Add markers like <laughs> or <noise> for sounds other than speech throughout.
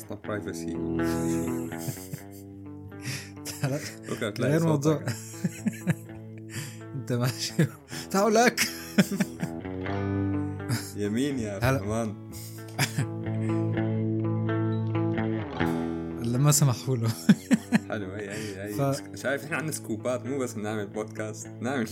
أصلا برايفسي غير موضوع. انت ماشي. تعال لك. يمين يا فهمان لما سمحوا له. حلو هي هي هي. شايف إحنا عندنا سكوبات مو بس بنعمل بودكاست نعمل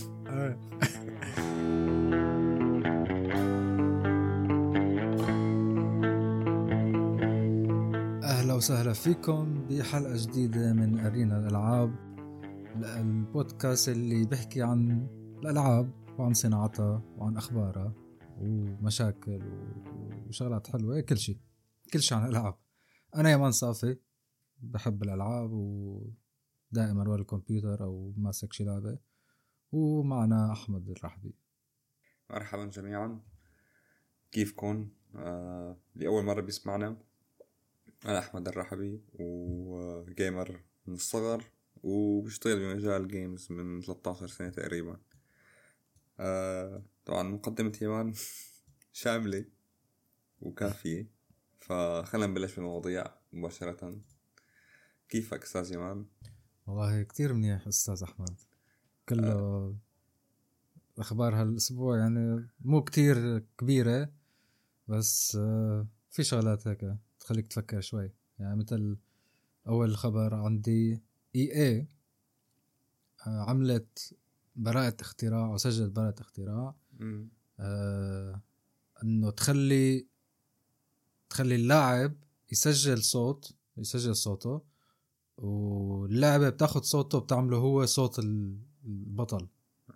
وسهلا فيكم بحلقة جديدة من أرينا الألعاب. البودكاست اللي بيحكي عن الألعاب وعن صناعتها وعن أخبارها ومشاكل وشغلات حلوة كل شيء كل شيء عن الألعاب. أنا يمان صافي بحب الألعاب ودائما ورا الكمبيوتر أو ماسك شي لعبة. ومعنا أحمد الرحبي. مرحبا جميعا. كيفكم آه لأول مرة بيسمعنا. أنا أحمد الرحبي وجيمر من الصغر وبشتغل بمجال جيمز من 13 سنة تقريبا آه طبعا مقدمة يمان <laughs> شاملة وكافية فخلنا نبلش بالمواضيع مباشرة كيفك أستاذ يمان؟ والله كتير منيح أستاذ أحمد كله آه. أخبار هالأسبوع يعني مو كتير كبيرة بس آه في شغلات هيك تخليك تفكر شوي. يعني مثل أول خبر عندي إي اي آه عملت براءة اختراع أو سجلت براءة اختراع آه إنه تخلي تخلي اللاعب يسجل صوت يسجل صوته واللعبة بتاخد صوته بتعمله هو صوت البطل.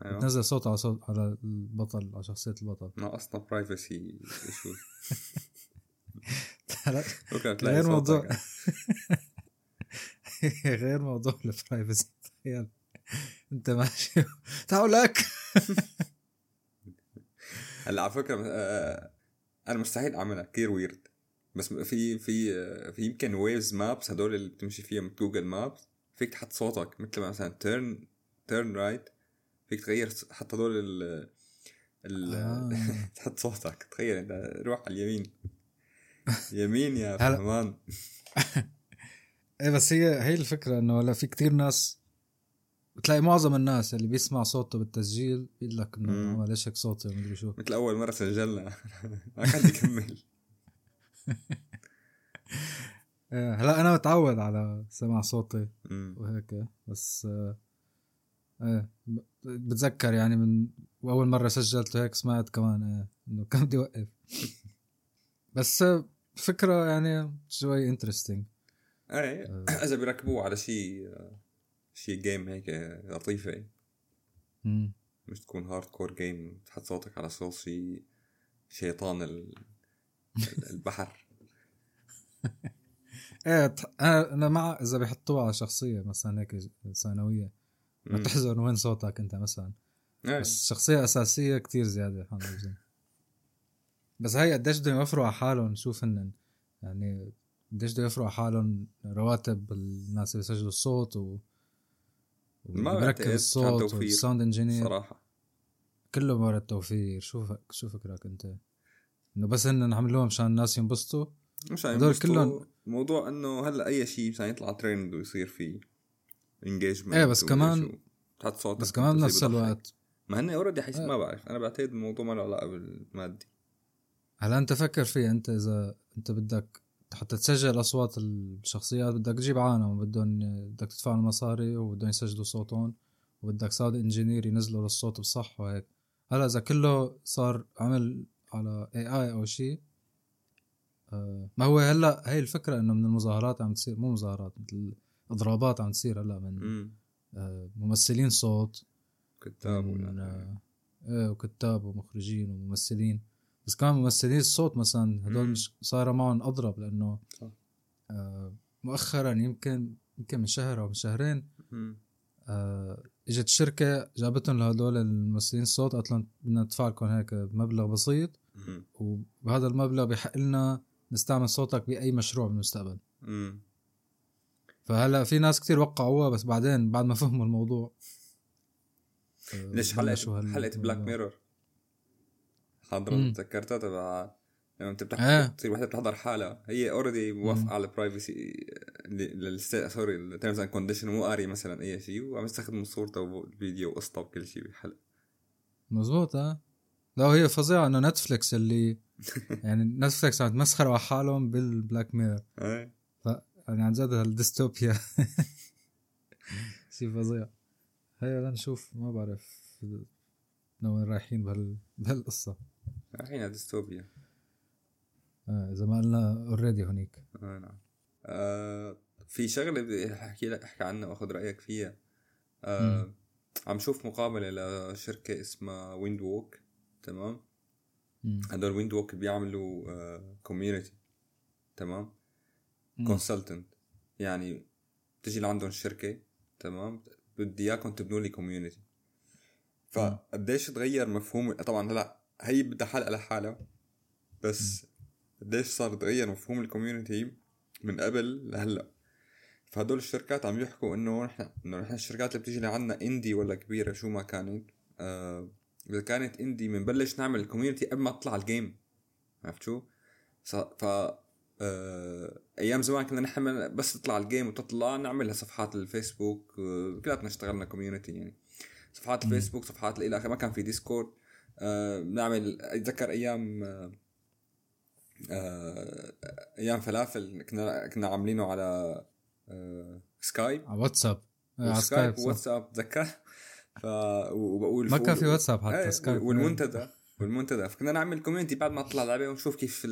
أيوة. بتنزل صوت على صوت على البطل على شخصية البطل. ما أصلا privacy شو <laughs> <laughs> غير موضوع غير موضوع ال privacy تخيل انت ماشي. <laughs> تعال لك. هلا على فكرة آه، أنا مستحيل أعملها. كثير ويرد بس في في في يمكن Waze maps هدول اللي بتمشي فيهم Google Maps فيك تحط صوتك مثل مثلا turn turn right فيك تغير حتى هدول ال ال آه. تحط صوتك. تخيل أنت روح على اليمين. يمين يا فهمان. <laughs> إيه بس هي هي الفكرة إنه هلا في كتير ناس بتلاقي معظم الناس اللي بيسمع صوته بالتسجيل بيقول لك إنه ليش هيك صوتي مدري شو. مثل أول مرة سجلنا. <laughs> ما كان يكمل. <laughs> إيه، هلا أنا متعود على سماع صوتي وهيك بس إيه بتذكر يعني من أول مرة سجلت هيك سمعت كمان إيه إنه كان بدي اوقف بس فكرة يعني شوي interesting إيه آه. إذا بيركبوه على شيء شيء game هيك لطيفة. مش تكون hardcore game تحط صوتك على صوت شيء شيطان البحر. <laughs> إيه أنا مع إذا بيحطوها على شخصية مثلا هيك ثانوية. ما تحزن وين صوتك أنت مثلا. إيه. بس شخصية أساسية كتير زيادة بس هي قديش بدهم يوفروا على حالهم شوف هن. يعني قديش بدهم يوفروا على حالهم رواتب الناس اللي بيسجلوا الصوت و ما بركب الصوت وال sound engineer. صراحة. كله مورد توفير. شو شو فكرك انت؟ إنه بس هن عملوها مشان الناس ينبسطوا؟ مش هدول كلهم موضوع إنه هلأ أي شيء مشان يطلع ترند ويصير فيه engagement إيه بس كمان تحط بس كمان بنفس الوقت. ما هن already حيث ما بعرف. أنا بعتقد الموضوع ما له علاقة بالمادي هلا انت فكر فيه أنت إذا أنت بدك حتى تسجل أصوات الشخصيات بدك تجيب عالم بدهم بدك تدفع مصاري وبدهم يسجلوا صوتهم وبدك sound engineer ينزلوا للصوت بصح وهيك. هلأ إذا كله صار عمل على AI أو شيء آه ما هو هلأ هي الفكرة إنه من المظاهرات عم تصير مو مظاهرات مثل اضرابات عم تصير هلأ من آه ممثلين صوت كتاب من آه وكتاب ومخرجين وممثلين. بس كمان ممثلين الصوت مثلا هدول مش صار معهم أضرب لأنه آه مؤخرا يمكن يمكن من شهر أو من شهرين آه إجت شركة جابتهم لهدول الممثلين الصوت قالت لهم بدنا ندفع لكم هيك مبلغ بسيط وبهذا المبلغ بحق لنا نستعمل صوتك بأي مشروع بالمستقبل. فهلا في ناس كتير وقعوها بس بعدين بعد ما فهموا الموضوع. ليش حلقه حلقة بلاك ميرور حاضرة تذكرتها تبع لما انت آه. تصير وحده بتحضر حالها هي already موافقة على ال privacy sorry ال terms and condition مو قاري مثلا اي شيء وعم يستخدم صورته والفيديو وقصته وكل شيء بالحلقة مزبوط آه. لا هي فظيعة إنه نتفليكس اللي <laughs> يعني نتفليكس عم تمسخروا على حالهم بال Black Mirror إيه. يعني عن جد هالديستوبيا <laughs> شيء فظيع. هيا لنشوف ما بعرف وين رايحين بهال... بهالقصة. الحين ديستوبيا؟ آه إذا ما قلنا already هونيك آه نعم. آه في شغلة بدي أحكي لك أحكي عنها وأخذ رأيك فيها. آه. عم شوف مقابلة لشركة اسمها ويند ووك تمام. هدول ويند ووك بيعملوا آه community تمام؟ مم. consultant يعني بتجي لعندهم الشركة تمام؟ بدي إياكم تبنوا لي community فقديش تغير مفهوم؟ طبعا هلأ هي بدها حلقة لحالها بس قديش صار تغير مفهوم ال community من قبل لهلأ فهدول الشركات عم يحكوا إنه نحن إنه نحن الشركات اللي بتيجي لعنا indie ولا كبيرة شو ما كانت آه إذا كانت indie بنبلش نعمل ال community قبل ما تطلع ال game عرفت شو؟ ف آه أيام زمان كنا نحن بس تطلع ال game وتطلع نعملها صفحات الفيسبوك آه كلياتنا اشتغلنا community يعني صفحات. الفيسبوك صفحات إلى آخره ما كان في ديسكورد آه نعمل أتذكر أيام آه آه أيام فلافل كنا كنا عاملينه على آه سكايب على واتساب. آه، على سكايب. واتساب تذكر؟ ف وبقول ما كان في واتساب حتى سكايب والمنتدى والمنتدى. فكنا نعمل community بعد ما تطلع لعبه ونشوف كيف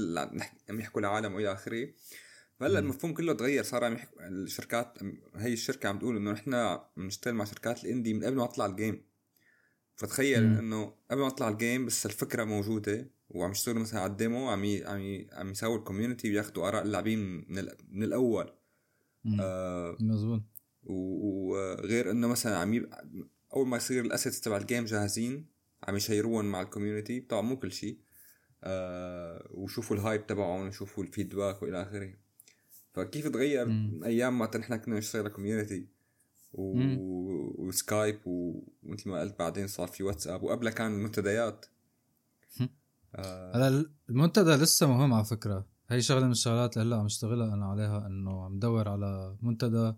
عم يحكوا العالم وإلى آخره. فهلا مم. المفهوم كله تغير صار عم يحكوا الشركات هي الشركة عم تقول إنه نحن بنشتغل مع شركات ال indie من قبل ما تطلع ال game فتخيل مم. إنه قبل ما تطلع ال game بس الفكرة موجودة وعم يشتغلوا مثلا على ال demo عم ي... عم ي... عم يساووا ال community وياخذوا آراء اللاعبين من, ال... من الأول. مم. آه مزبوط وغير إنه مثلا عم يبقى أول ما يصير ال assets تبع ال game جاهزين عم يشيروهم مع ال community طبعا مو كل شيء. آه وشوفوا ال hype تبعهم وشوفوا ال feedback وإلى آخره. فكيف تغير أيام ما نحن كنا نشتغل community و... وسكايب و- ومثل ما قلت بعدين صار في واتساب وقبلها كان المنتديات. آه. هلا المنتدى لسه مهم على فكرة. هي شغلة من الشغلات اللي هلا عم اشتغلها أنا عليها إنه عم دور على منتدى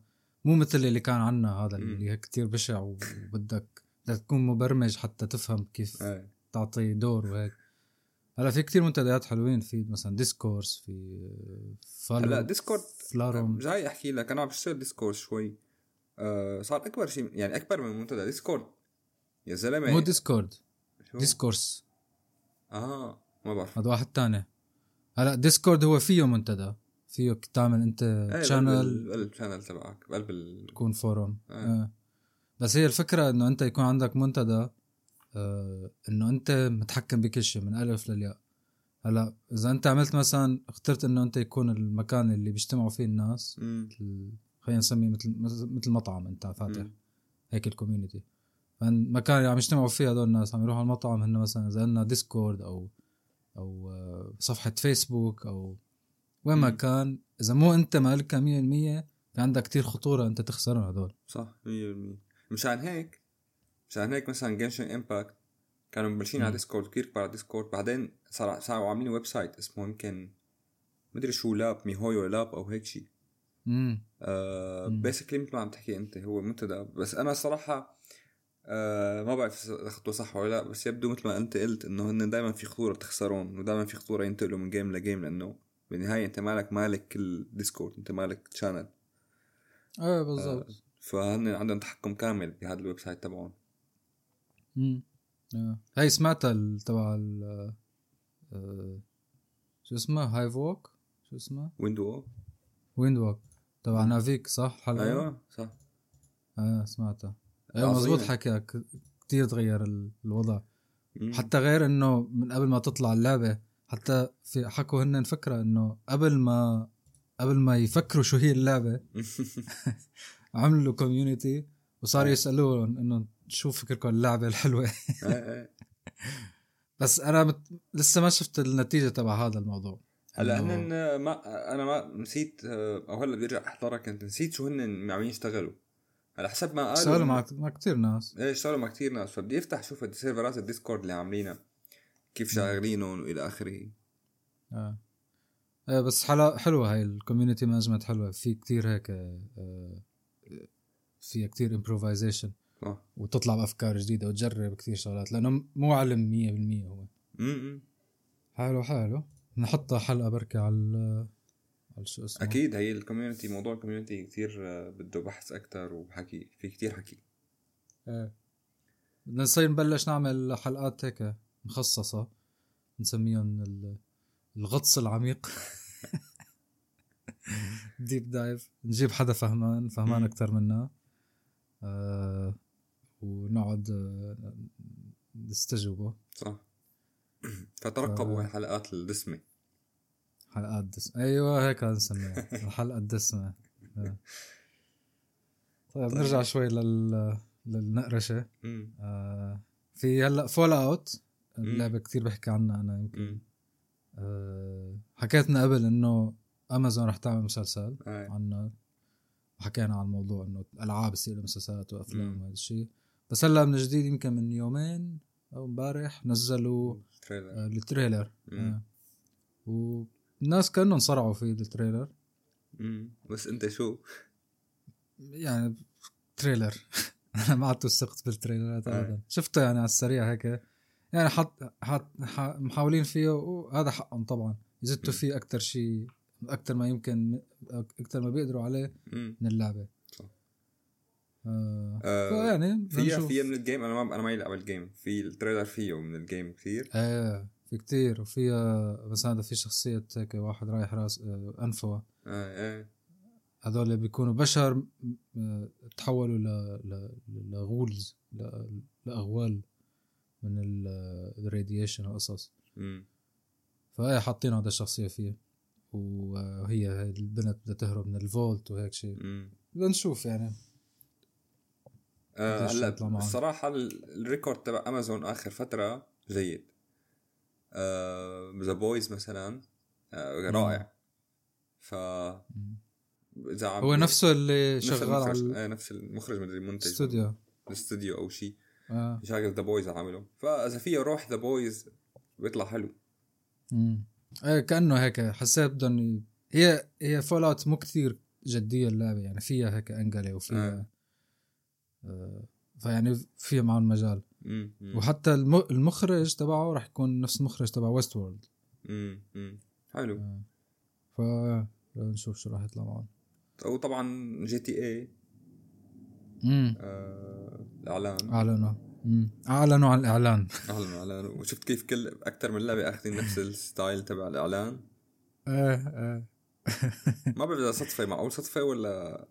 مو مثل اللي كان عنا هذا. اللي هيك كتير بشع وبدك بدك تكون مبرمج حتى تفهم كيف آه. تعطي دور وهيك. هلا في كتير منتديات حلوين في مثلا Discourse في فالو هلا ديسكورد Flarum جاي أحكي لك أنا عم بشتغل ديسكورد شوي. آه صار أكبر شيء يعني أكبر من منتدى ديسكورد يا زلمه مو ديسكورد. شو؟ Discourse. آه ما بعرف. هذا واحد تاني. هلا ديسكورد هو فيه منتدى. فيه تعمل انت إيه channel بقلب ال channel تبعك بقلب ال... تكون forum آه. آه. بس هي الفكرة إنه أنت يكون عندك منتدى آه إنه أنت متحكم بكل شيء من ألف للياء. هلا إذا أنت عملت مثلا اخترت إنه أنت يكون المكان اللي بيجتمعوا فيه الناس خلينا نسميه مثل مثل مطعم أنت فاتح. هيك ال community فالمكان اللي عم يجتمعوا فيه هدول الناس عم يروحوا على المطعم هن مثلا إذا لنا ديسكورد أو أو آه، صفحة فيسبوك أو وين ما. كان إذا مو أنت مالكها 100% في عندك كتير خطورة أنت تخسرهم هدول صح 100% مشان هيك مشان هيك مثلا Genshin Impact كانوا مبلشين. على ديسكورد كثير على ديسكورد بعدين صار صاروا عاملين website اسمه يمكن مدري شو Lab miHoYo Lab أو هيك شيء امم آه. basically مثل ما عم تحكي أنت هو منتدى بس أنا صراحة آه ما بعرف إذا خطوه صح ولا لأ بس يبدو مثل ما أنت قلت إنه هن دائما في خطورة بتخسرون ودائما في خطورة ينتقلوا من game ل game لأنه بالنهاية أنت مالك مالك كل Discord أنت مالك channel إيه بالضبط. فهن عندهم تحكم كامل بهذا ال website تبعهم. امم آه. هاي سمعتها تبع ال آه، شو اسمها هايف ووك شو اسمها ويندو Windwalk تبع نافيك صح؟ حلقة؟ أيوه صح. آه سمعتها. أيوه عظيمة. مزبوط حكيك كتير تغير ال- الوضع مم. حتى غير إنه من قبل ما تطلع اللعبة حتى في حكوا هن فكرة إنه قبل ما قبل ما يفكروا شو هي اللعبة <laughs> عملوا كوميونيتي وصاروا آه. يسألوهم إنه شو فكركم اللعبة الحلوة إيه، إيه. <laughs> بس أنا مت... لسه ما شفت النتيجة تبع هذا الموضوع هلا هن ما أنا ما نسيت آه، أو هلا بدي أرجع احضرها كنت نسيت شو هن عم يشتغلوا على حسب ما قالوا اشتغلوا مع مع كثير ناس. إيه اشتغلوا مع كثير ناس. فبدي افتح شوف السيرفرات ال Discord اللي عاملينها. كيف شغالينهم وإلى آخره. آه. آه بس حلا حلوة هاي ال community management حلوة. في كتير هيك آه فيها كتير improvisation صح وتطلع بأفكار جديدة وتجرب كتير شغلات. لأنه مو علم 100% هو. امم حلو حلو. نحطها حلقة على على شو اسمه أكيد هي ال community موضوع ال community كثير بده بحث أكثر وحكي في كثير حكي. إيه. بدنا نصير نبلش نعمل حلقات هيك مخصصة نسميهم ال- الغطس العميق. <laughs> deep dive نجيب حدا فهمان فهمان. أكتر منا. آه ونقعد آه نستجوبه. صح. <clears throat> فترقبوا آه. هاي الحلقات الدسمة. حلقات دسمة أيوة هيك نسميها <laughs> الحلقة الدسمة آه. طيب طيب. نرجع شوي لل للنقرشة آه في هلأ Fallout مم. اللعبة كتير بحكي عنها أنا يمكن آه حكيتنا قبل إنه امازون رح تعمل مسلسل آه. عنها وحكينا عن الموضوع إنه الالعاب بتصير مسلسلات وأفلام. وهذا الشيء بس هلأ من جديد يمكن من يومين أو امبارح نزلوا trailer آه ال trailer. آه. والناس كانوا انصرعوا في ال trailer امم بس انت شو؟ يعني تريلر. <laughs> أنا ما عدت وثقت بال trailer ات آه. ابدا. شفته يعني على السريع هيك. يعني حط حط محاولين فيه وهذا حقهم طبعا. يزتوا م. فيه أكثر شيء أكثر ما يمكن أكثر ما بيقدروا عليه من اللعبة. صح. آه. آه، فيعني فيها. فيها من الجيم أنا ما أنا ما يلعب الجيم في التريلر فيه من الجيم كثير إيه. في كتير وفيها بس هذا في شخصية هيك واحد رايح راس آه، انفه آه إيه. هذول اللي بيكونوا بشر آه، تحولوا ل ل ghouls ل- لأغوال من ال radiation وقصص فهي حاطين هذا الشخصية فيه. وهي البنت بدها تهرب من ال vault وهيك شيء بدنا نشوف يعني. آه هلا معهم؟ الصراحة ال- ال record تبع امازون آخر فترة جيد. آه The Boys مثلا آه رائع. ف هو نفسه اللي شغال على آه نفس المخرج مدري المنتج الاستوديو الاستوديو أو شيء آه. شغال The Boys عامله فإذا فيه روح The Boys بيطلع حلو. امم إيه كأنه هيك حسيت بدهم ي- هي هي Fallout مو كثير جدية اللعبة يعني فيها هيك أنجلي وفيها آه. آه فيعني فيها معهم مجال. وحتى الم- المخرج تبعه راح يكون نفس المخرج تبع Westworld حلو. آه. ف نشوف شو راح يطلع معهم. وطبعا GTA آه الإعلان. أعلنوا. أعلنوا عن الإعلان. <laughs> أعلنوا اعلان وشفت كيف كل أكثر من لعبة أخذين نفس <laughs> ال style تبع الإعلان؟ إيه إيه. <laughs> ما بعرف إذا صدفه معقول. صدفه ولا؟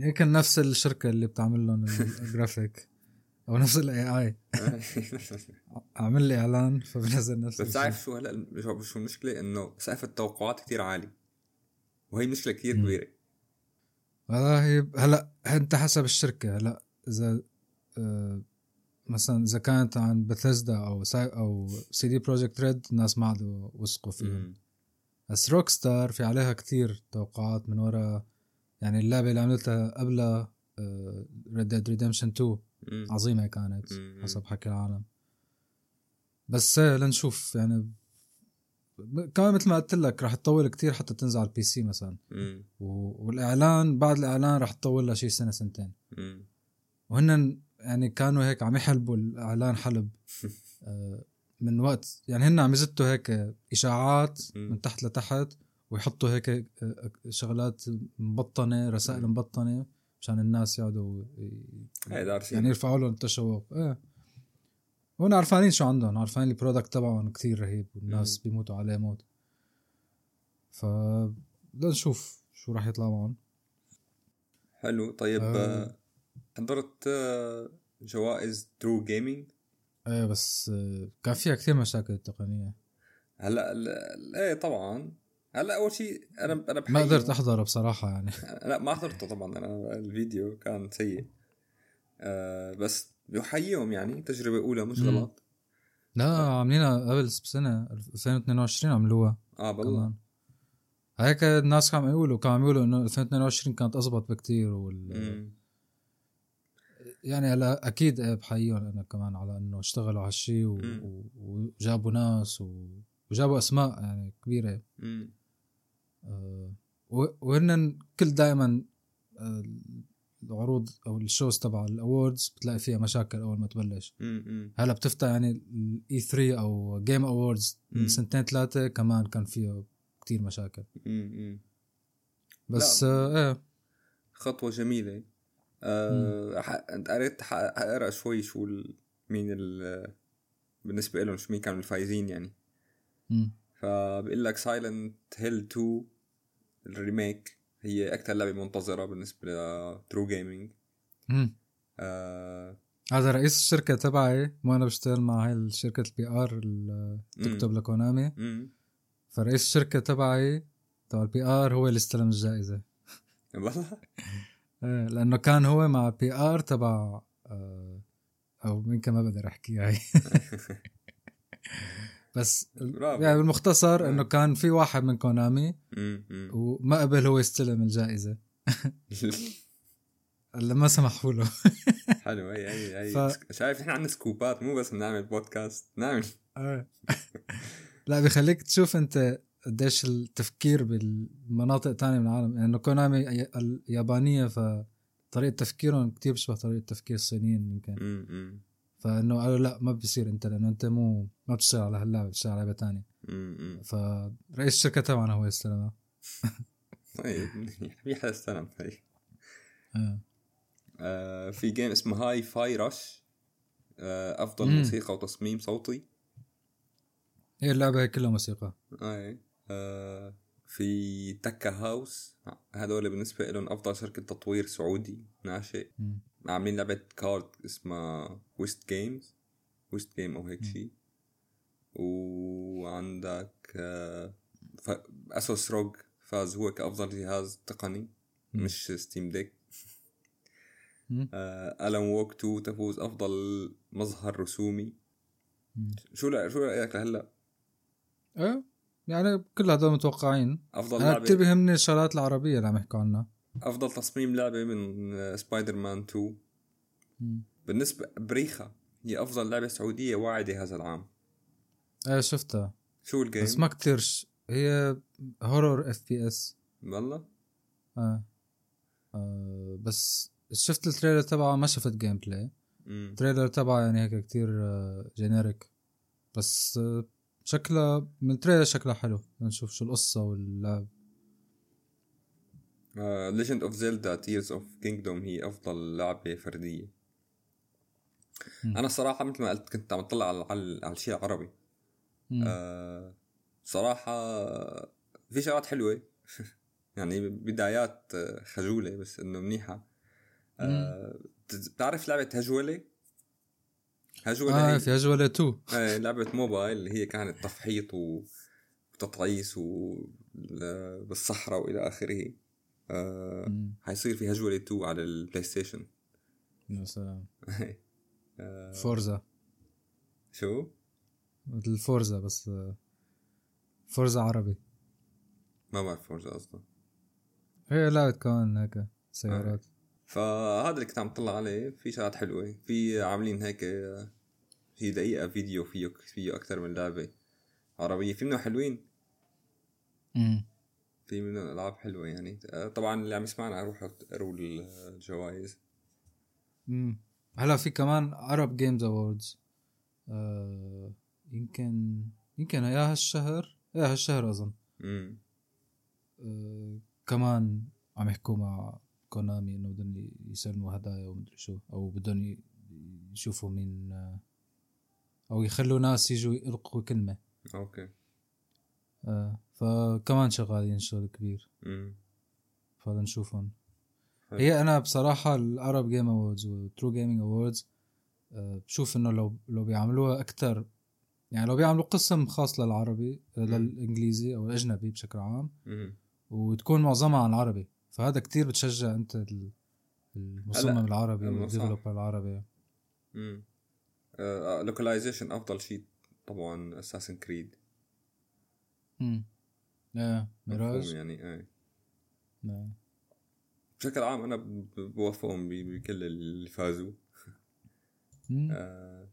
هي كان نفس الشركة اللي بتعمل لهم الجرافيك أو نفس ال AI <laughs> أعمل لي إعلان فبنزل نفس بس. تعرف شو هلا شو المشكلة؟ إنه سقف التوقعات كتير عالي. وهي مشكلة كتير مم. كبيرة. والله هلا أنت حسب الشركة. هلا إذا آه، مثلا إذا كانت عن بثيسدا أو أو CD Projekt Red الناس ما عادوا وثقوا فيهم. بس Rockstar في عليها كتير توقعات من وراء يعني اللعبة اللي عملتها قبلها Red Dead Redemption 2 مم. عظيمة كانت مم. حسب حكي العالم بس إيه، لنشوف يعني كمان مثل ما قلت لك رح تطول كتير حتى تنزل على ال PC مثلا مم. و- والإعلان بعد الإعلان رح تطول لها شي سنة سنتين مم. وهن يعني كانوا هيك عم يحلبوا الإعلان حلب <laughs> آه، من وقت يعني هن عم يزتوا هيك إشاعات. من تحت لتحت ويحطوا هيك آه، شغلات مبطنة رسائل. مبطنة مشان الناس يقعدوا يعني يرفعوا لهم التشوق. إيه. هون عرفانين شو عندهم عارفين ال product تبعهم كتير رهيب والناس بيموتوا عليه موت. ف بدنا نشوف شو راح يطلع معهم. حلو. طيب آه. آه. حضرت آه، جوائز True Gaming إيه بس آه، كان فيها كثير مشاكل تقنية. هلأ إيه طبعا. هلا أول شيء أنا أنا ما قدرت أحضره بصراحة يعني <laughs> لا ما حضرته طبعا أنا الفيديو كان سيء آه بس بحييهم يعني تجربة أولى مش. غلط لا عاملينها قبل بسنه 2022 عملوها آه بالله كمان هيك الناس كانوا يقولوا كانوا يقولوا إنه 2022 كانت اضبط بكتير وال... مم. يعني هلا أكيد إيه بحييهم أنا كمان على إنه اشتغلوا على هالشيء. و... وجابوا ناس و... وجابوا أسماء يعني كبيرة مم. آه، وهن كل دائما العروض أو ال shows تبع ال awards بتلاقي فيها مشاكل أول ما تبلش. هلا بتفتح يعني ال E3 أو Game Awards. من سنتين ثلاثة كمان كان فيه كتير مشاكل مم. بس. آه إيه خطوة جميلة آه قريت اقرا شوي شو ال... مين ال... بالنسبة لهم شو مين كانوا الفايزين يعني. فبقول لك Silent Hill 2 ال remake هي أكثر لعبة منتظرة بالنسبة ل TrueGaming. آه هذا رئيس الشركة تبعي ما أنا بشتغل مع هاي الشركة ال PR اللي بتكتب لكونامي. فرئيس الشركة تبعي تبع ال PR هو اللي استلم الجائزة. والله؟ <laughs> إيه لأنه كان هو مع PR تبع آه، أو يمكن ما بقدر أحكيها هي <laughs> بس برافو. يعني بالمختصر آه. إنه كان في واحد من كونامي. وما قبل هو يستلم الجائزة <laughs> إلا ما سمحوا له حلو هي هي هي ف- شايف إحنا عندنا scoop ات مو بس بنعمل بودكاست نعمل آه. <laughs> لا بيخليك تشوف أنت قديش التفكير بالمناطق تانية من العالم لأنه كونامي اليابانية فطريقة تفكيرهم كتير بشبه طريقة تفكير الصينيين يمكن فإنه قالوا لا ما بيصير انت لأنه أنت مو ما بتشتغل على هاللعبة بتشتغل على أمم، أمم. فرئيس الشركة تبعنا هو يستلمها. طيب في حدا استلم هي آه. آه في game اسمه Hi-Fi Rush آه أفضل مم. موسيقى وتصميم صوتي. هي اللعبة هي كلها موسيقى. أي. آه في تكا House هذول بالنسبة لهم أفضل شركة تطوير سعودي. ناشئ. عاملين لعبة card اسمها ويست games ويست game أو هيك. شيء وعندك ف... ASUS ROG فاز هو كأفضل جهاز تقني مم. مش Steam Deck Alan Wake 2 تفوز أفضل مظهر رسومي مم. شو شو رأيك لهلا؟ إيه يعني كل هدول متوقعين أفضل أنا لعبة بيهمني الشغلات العربية اللي عم يحكوا عنها أفضل تصميم لعبة من آه، سبايدر مان 2 مم. بالنسبة بريخة هي أفضل لعبة سعودية واعدة هذا العام إيه شفتها شو ال game؟ بس ما كتير ش... هي horror FPS والله؟ آه. آه بس شفت ال trailer تبعها ما شفت gameplay. ال trailer تبعها يعني هيك كتير آه generic بس آه شكلها من ال trailer شكلها حلو نشوف شو القصة واللعب Legend of Zelda Tears of Kingdom هي أفضل لعبة فردية. مم. أنا صراحة مثل ما قلت كنت عم أطلع على على, الشيء العربي. آه صراحة في شغلات حلوة. <laughs> يعني بدايات آه، خجولة بس إنه منيحة. آه بت- بتعرف لعبة هجولة؟ هجولة آه هي في هجولة 2 آه لعبة موبايل اللي هي كانت تفحيط وتطعيس و بالصحراء وإلى آخره. آه في هجوله 2 على ال PlayStation يا سلام. <laughs> آه، Forza. شو؟ مثل Forza بس آه Forza عربي. ما بعرف Forza أصلا. هي لعبة كمان هيك سيارات. فهذا اللي كنت عم طلع عليه. في شغلات حلوة. في عاملين هيك آه، في دقيقة فيديو فيه فيه أكثر من لعبة عربية. في منهم حلوين. مم. في منهم العاب حلوة يعني. آه، طبعا اللي عم يسمعنا روحوا اقروا الجوائز. مم. هلا في كمان عرب Games Awards آه يمكن يمكن يا هالشهر يا هالشهر أظن. امم آه كمان عم يحكوا مع كونامي إنه بدهم يسلموا هدايا ومدري شو أو بدهم يشوفوا مين آه أو يخلوا ناس يجوا يلقوا كلمة. أوكي. آه فكمان شغالين شغل كبير. فلنشوفهم. هي أنا بصراحة العرب Game Awards و TrueGaming Awards بشوف إنه لو لو بيعملوها أكثر يعني لو بيعملوا قسم خاص للعربي آه، للإنجليزي أو الأجنبي بشكل عام وتكون معظمها عن العربي. فهذا كتير بتشجع أنت ال- المصمم العربي. وال developer العربي. امم localization أفضل شيء طبعا Assassin's Creed امم إيه ميراج. يعني إيه. نعم. بشكل عام أنا بوافقهم بكل اللي فازوا. آه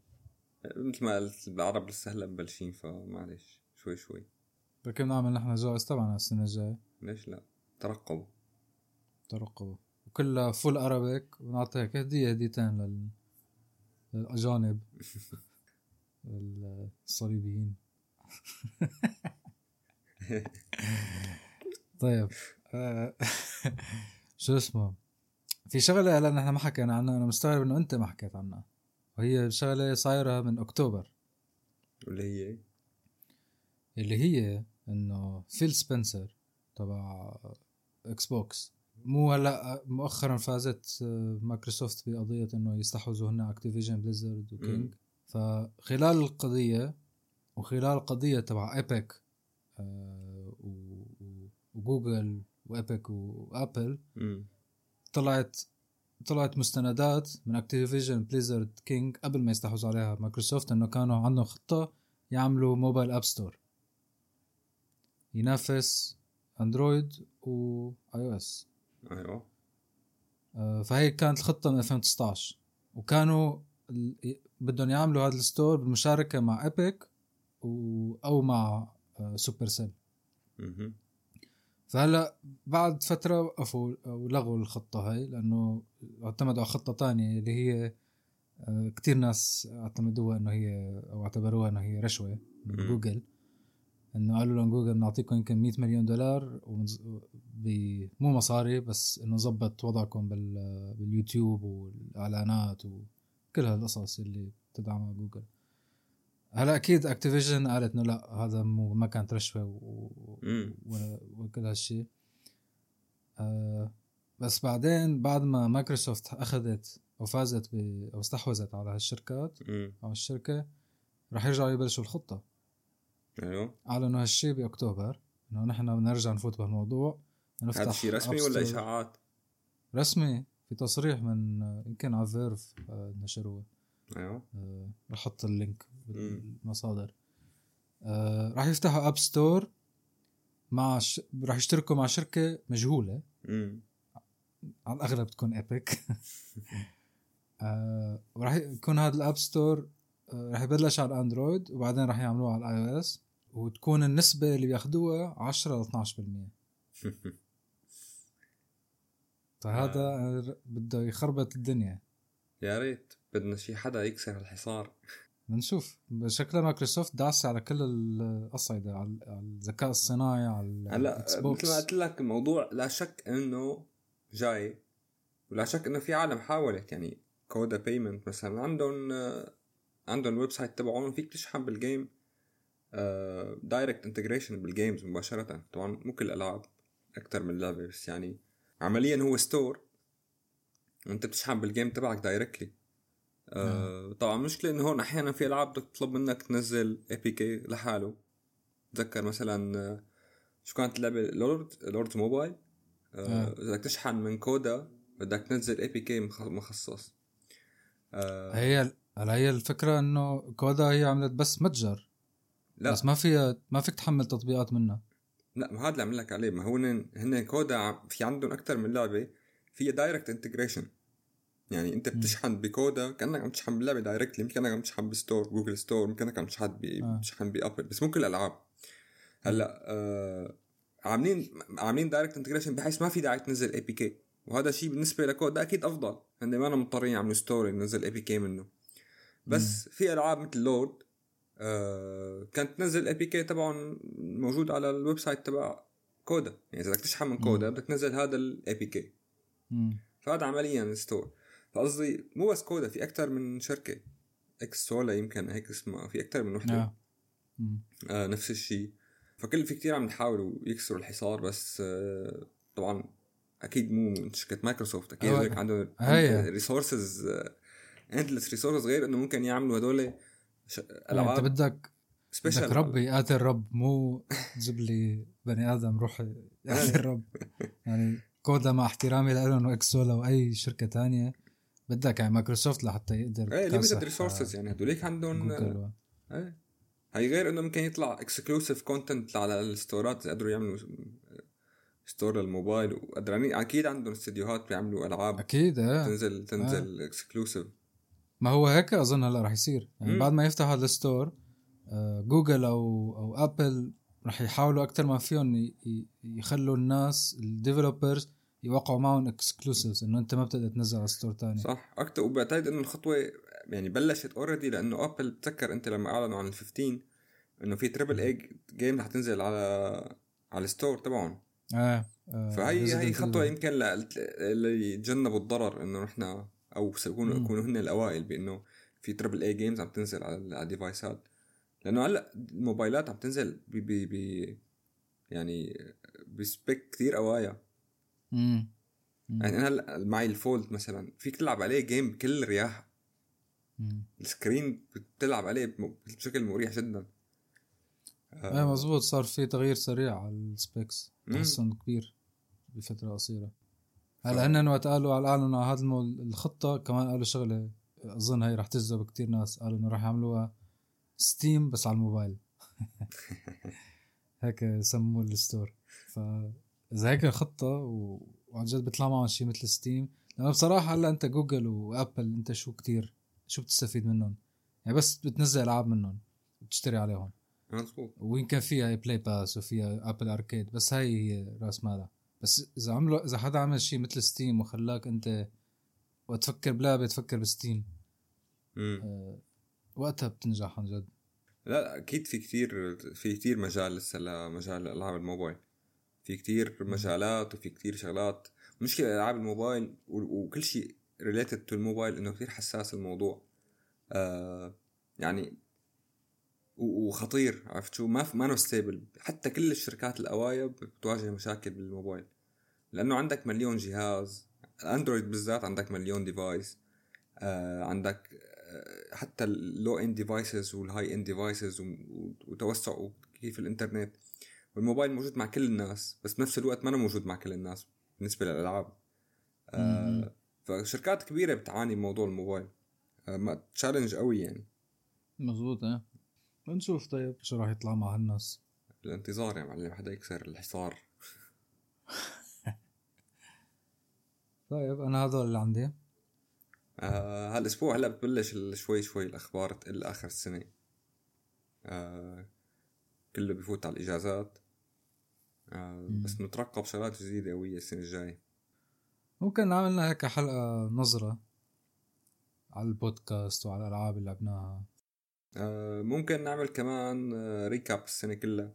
مثل ما قلت العرب لسه هلا مبلشين فمعلش شوي شوي. بركي بنعمل نحن جوائز تبعنا السنة الجاية. ليش لا؟ ترقبوا. ترقبوا. وكلها full Arabic ونعطي هيك هديه هديتين لل... للأجانب <laughs> الصليبيين <laughs> طيب. <laughs> آه، <laughs> شو اسمه؟ في شغلة هلا نحن ما حكينا عنها أنا مستغرب إنه أنت ما حكيت عنها. وهي شغلة صايرة من أكتوبر. واللي هي اللي هي إنه فيل سبنسر تبع إكس بوكس مو هلا مؤخرا فازت مايكروسوفت بقضية إنه يستحوذوا هن Activision Blizzard و King. فخلال القضية وخلال القضية تبع Epic و Google و Epic و Apple طلعت طلعت مستندات من Activision Blizzard King قبل ما يستحوذوا عليها مايكروسوفت إنه كانوا عندهم خطة يعملوا موبايل app store ينافس Android و iOS أيوه. آه، فهي كانت الخطة من 2019 وكانوا بدهم يعملوا هذا ال store بالمشاركه مع Epic أو مع Supercell فهلا بعد فترة وقفوا أو لغوا الخطة هاي لأنه اعتمدوا على خطة تانية اللي هي آه، كتير ناس اعتمدوها إنه هي أو اعتبروها إنه هي رشوة من. جوجل إنه قالوا لهم جوجل بنعطيكم يمكن 100 مليون دولار. مو مصاري بس إنه زبط وضعكم بال... باليوتيوب والإعلانات وكل هالقصص اللي بتدعمها جوجل هلا أكيد Activision قالت إنه لا هذا مو ما كانت رشوه و... و- وكل هالشيء آه بس بعدين بعد ما مايكروسوفت أخذت أو فازت ب أو استحوذت على هالشركات أو الشركة رح يرجعوا يبلشوا الخطة. أيوه. اعلنوا هالشيء بأكتوبر إنه نحن بنرجع نفوت بهالموضوع نفتح هذا شيء رسمي ولا. إشاعات؟ رسمي في تصريح من يمكن على Verge آه، نشروه. أيوه. آه، أحط ال link مم. بالمصادر آه، رح يفتحوا app store مع ش... رح يشتركوا مع شركة مجهولة. امم على الأغلب تكون Epic <laughs> آه وراح يكون هذا ال app store آه راح يبلش على ال Android وبعدين راح يعملوه على ال iOS وتكون النسبة اللي بياخذوها 10 ل 12% فهذا آه. بده يخربط الدنيا. يا ريت. بدنا شي حدا يكسر الحصار. بنشوف شكلها مايكروسوفت داسه على كل الاصعده على الذكاء الصناعي على هلا مثل ما قلت لك الموضوع لا شك إنه جاي ولا شك إنه في عالم حاولت. يعني Coda Payments مثلا عندهم عندهم ال website تبعهم فيك تشحن بال game direct integration بال games مباشرة. طبعا مو كل الالعاب أكثر من لعبه بس يعني عمليا هو store وانت بتشحن بال game تبعك directly آه طبعا المشكلة إنه هون أحيانا في ألعاب بدك تطلب منك تنزل APK لحاله. تذكر مثلا آه، شو كانت اللعبة؟ Lords Lords Mobile. آه،. اذا بدك تشحن من Coda بدك تنزل APK مخصص. آه هي هلا هي الفكرة إنه Coda هي عملت بس متجر. لا. بس ما فيها ما فيك تحمل تطبيقات منها. لا ما هذا اللي عم لك عليه. ما هو هن Coda في عندهم أكثر من لعبة فيها direct integration يعني انت مم. بتشحن ب Coda كأنك عم تشحن باللعبة directly يمكن كأنك عم تشحن ب store Google Store يمكن كأنك عم تشحن آه. تشحن ب Apple بس مو كل الالعاب هلأ آه عاملين عاملين direct integration بحيث ما في داعي تنزل APK وهذا الشيء بالنسبة ل Coda أكيد أفضل. هن ما مضطرين يعملوا store ينزل APK منه. بس في ألعاب مثل Lords آه كانت تنزل APK تبعهم موجود على ال website تبع Coda. يعني إذا بدك تشحن من Coda بدك تنزل هذا ال APK مم. فهذا عمليا store فقصدي مو بس Coda في أكثر من شركة. Xsolla يمكن هيك اسمها. في أكثر من وحدة. آه. آه نفس الشيء. فكل في كتير عم يحاولوا يكسروا الحصار بس آه طبعا أكيد مو شركة مايكروسوفت. أكيد هو- هيك عندهم. resources endless resources غير إنه ممكن يعملوا هدول ش- يعني أنت ألعاب بدك بدك سبيشال ربي قاتل رب مو تجيب لي بني آدم روح يقاتل <laughs> رب يعني كودا مع احترامي لهم واكسولا وأي شركة تانية. بدك يعني مايكروسوفت لحتى يقدر إيه ليميتد ريسورسز آه، يعني هدوليك عندهم إيه. هي غير إنه ممكن يطلع اكسكلوسيف كونتنت على الستورات قدروا يعملوا ستور للموبايل وقدرانين أكيد عندهم استديوهات بيعملوا ألعاب. أكيد إيه. تنزل تنزل اكسكلوسيف ما هو هيك أظن هلأ رح يصير. يعني مم. بعد ما يفتح هذا ال store آه، جوجل أو أو Apple رح يحاولوا أكثر ما فيهم يخلوا الناس ال developers يوقعوا معهم exclusives إنه أنت ما بتقدر تنزل على store تاني. صح. أكثر وبعتقد إنه الخطوة يعني بلشت already لأنه Apple بتذكر أنت لما أعلنوا عن ال 15 إنه في triple A game رح تنزل على على ال store تبعهم. آه, آه فهي هي خطوة. يمكن ل- اللي يتجنبوا الضرر إنه نحن أو سيكونوا مم. يكونوا هن الأوائل بإنه في triple A games عم تنزل على على ال devices لأنه هلأ الموبايلات عم تنزل ب ب ب يعني ب spec كثير قوايا. مم. يعني أنا هلا معي ال Fold مثلا فيك تلعب عليه game بكل ارتياح مم. ال screen بتلعب عليه بشكل مريح جدا إيه مزبوط صار في تغيير سريع على ال specs. تحسن كبير بفترة قصيرة هلا هن وقت قالوا على اعلنوا على هذا. الخطة كمان قالوا شغلة أظن هي رح تجذب كتير ناس قالوا إنه رح يعملوها Steam بس على الموبايل <laughs> هيك سموه ال store فاذا هيك خطة و... وعن جد بيطلع معهم شيء مثل Steam لأنه بصراحة هلأ أنت Google و Apple أنت شو كتير شو بتستفيد منهم؟ يعني بس بتنزل ألعاب منهم وبتشتري عليهم. مزبوط ويمكن فيها Play Pass وفيها Apple Arcade بس هاي هي رأس مالها. بس إذا عملوا إذا حدا عمل شيء مثل Steam وخلاك أنت وقت تفكر بلعبة تفكر ب Steam. أه وقتها بتنجح عن جد. لا أكيد في كتير في كتير مجال لسه لمجال ألعاب الموبايل. في كتير مجالات وفي كتير شغلات. مشكلة العاب الموبايل وكل شيء related to الموبايل إنه كتير حساس الموضوع. آه يعني وخطير عرفت شو؟ ما ما stable حتى كل الشركات الاوايا بتواجه مشاكل بالموبايل. لأنه عندك مليون جهاز. الاندرويد بالذات عندك مليون device آه عندك آه حتى ال low-end devices وال high-end devices وتوسع كيف الإنترنت. والموبايل موجود مع كل الناس بس بنفس الوقت ما موجود مع كل الناس بالنسبة للألعاب. آه فشركات كبيرة بتعاني من موضوع الموبايل. آه تشالنج قوي يعني. مزبوط إيه. بنشوف طيب شو راح يطلع مع هالناس. الانتظار يا معلم حدا يكسر الحصار. <laughs> طيب أنا هذول اللي عندي. آه هالأسبوع هلأ بتبلش شوي شوي الأخبار تقل آخر السنة. آه كله بفوت على الإجازات. بس نترقب شغلات جديدة قويه السنة الجاية. ممكن عملنا هيك حلقة نظرة على البودكاست وعلى الألعاب اللي لعبناها. آه ممكن نعمل كمان آه recap السنة كلها.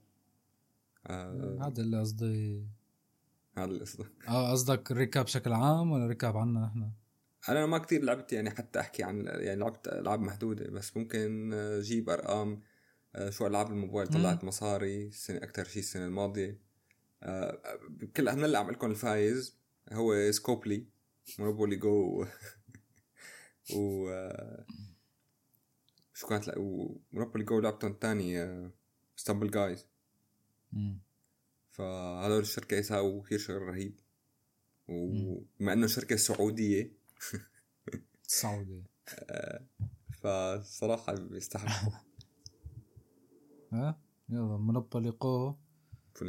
آه هذا اللي قصدي. هذا القصد آه قصدك recap بشكل عام ولا ريكاب عنا نحن؟ أنا ما كتير لعبت يعني حتى أحكي عن يعني لعبت ألعاب محدودة بس ممكن آه، جيب أرقام آه، شو ألعاب الموبايل طلعت مصاري السنة أكثر شيء السنة الماضية. آه، كل من اللي عم لكم الفايز هو سكوبلي مونوبولي جو. <laughs> و آه، شو كانت لا مونوبولي جو لعبتهم الثاني ستامبل جايز مم. فهذول الشركة يساووا كثير شغل رهيب. وبما إنه شركة سعودية. <laughs> السعودية فصراحة بيستحقوا. <laughs> ها؟ يلا فيني أقول.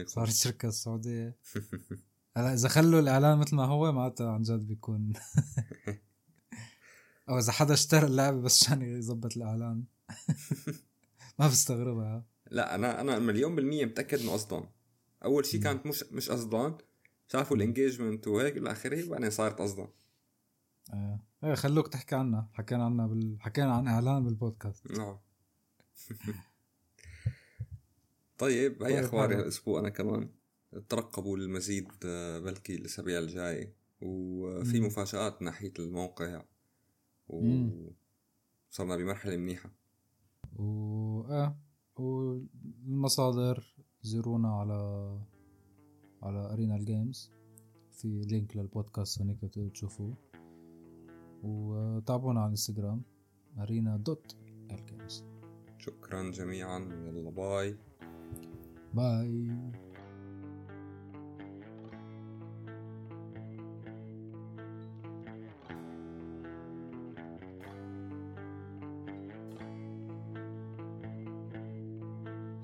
صارت شركة السعودية. <laughs> هلا إذا خلوا الإعلان مثل ما هو معناتها عن جد بيكون. <laughs> أو إذا حدا اشترى اللعبة بس عشان يظبط الإعلان. <laughs> ما بستغربها. لا أنا أنا مليون بالمية متأكد إنه قصدان أول شيء كانت مش مش قصدان شافوا الانجيجمنت وهيك بالاخره وبعدين صارت قصدان آه. إيه خلوك تحكي عنها. حكينا عنها بال... حكينا عن إعلان بالبودكاست. نعم. طيب هي طيب، اخباري. هالاسبوع أنا كمان. ترقبوا المزيد آه، بلكي الأسابيع الجاية. وفي. مفاجآت ناحية الموقع. وصرنا بمرحلة منيحة. و آه والمصادر زورونا على على Arena ال games. في لينك للبودكاست هناك بتقدروا تشوفوه. وتابعونا على الانستغرام Arena dot ال games. شكرا جميعا. يلا باي. باي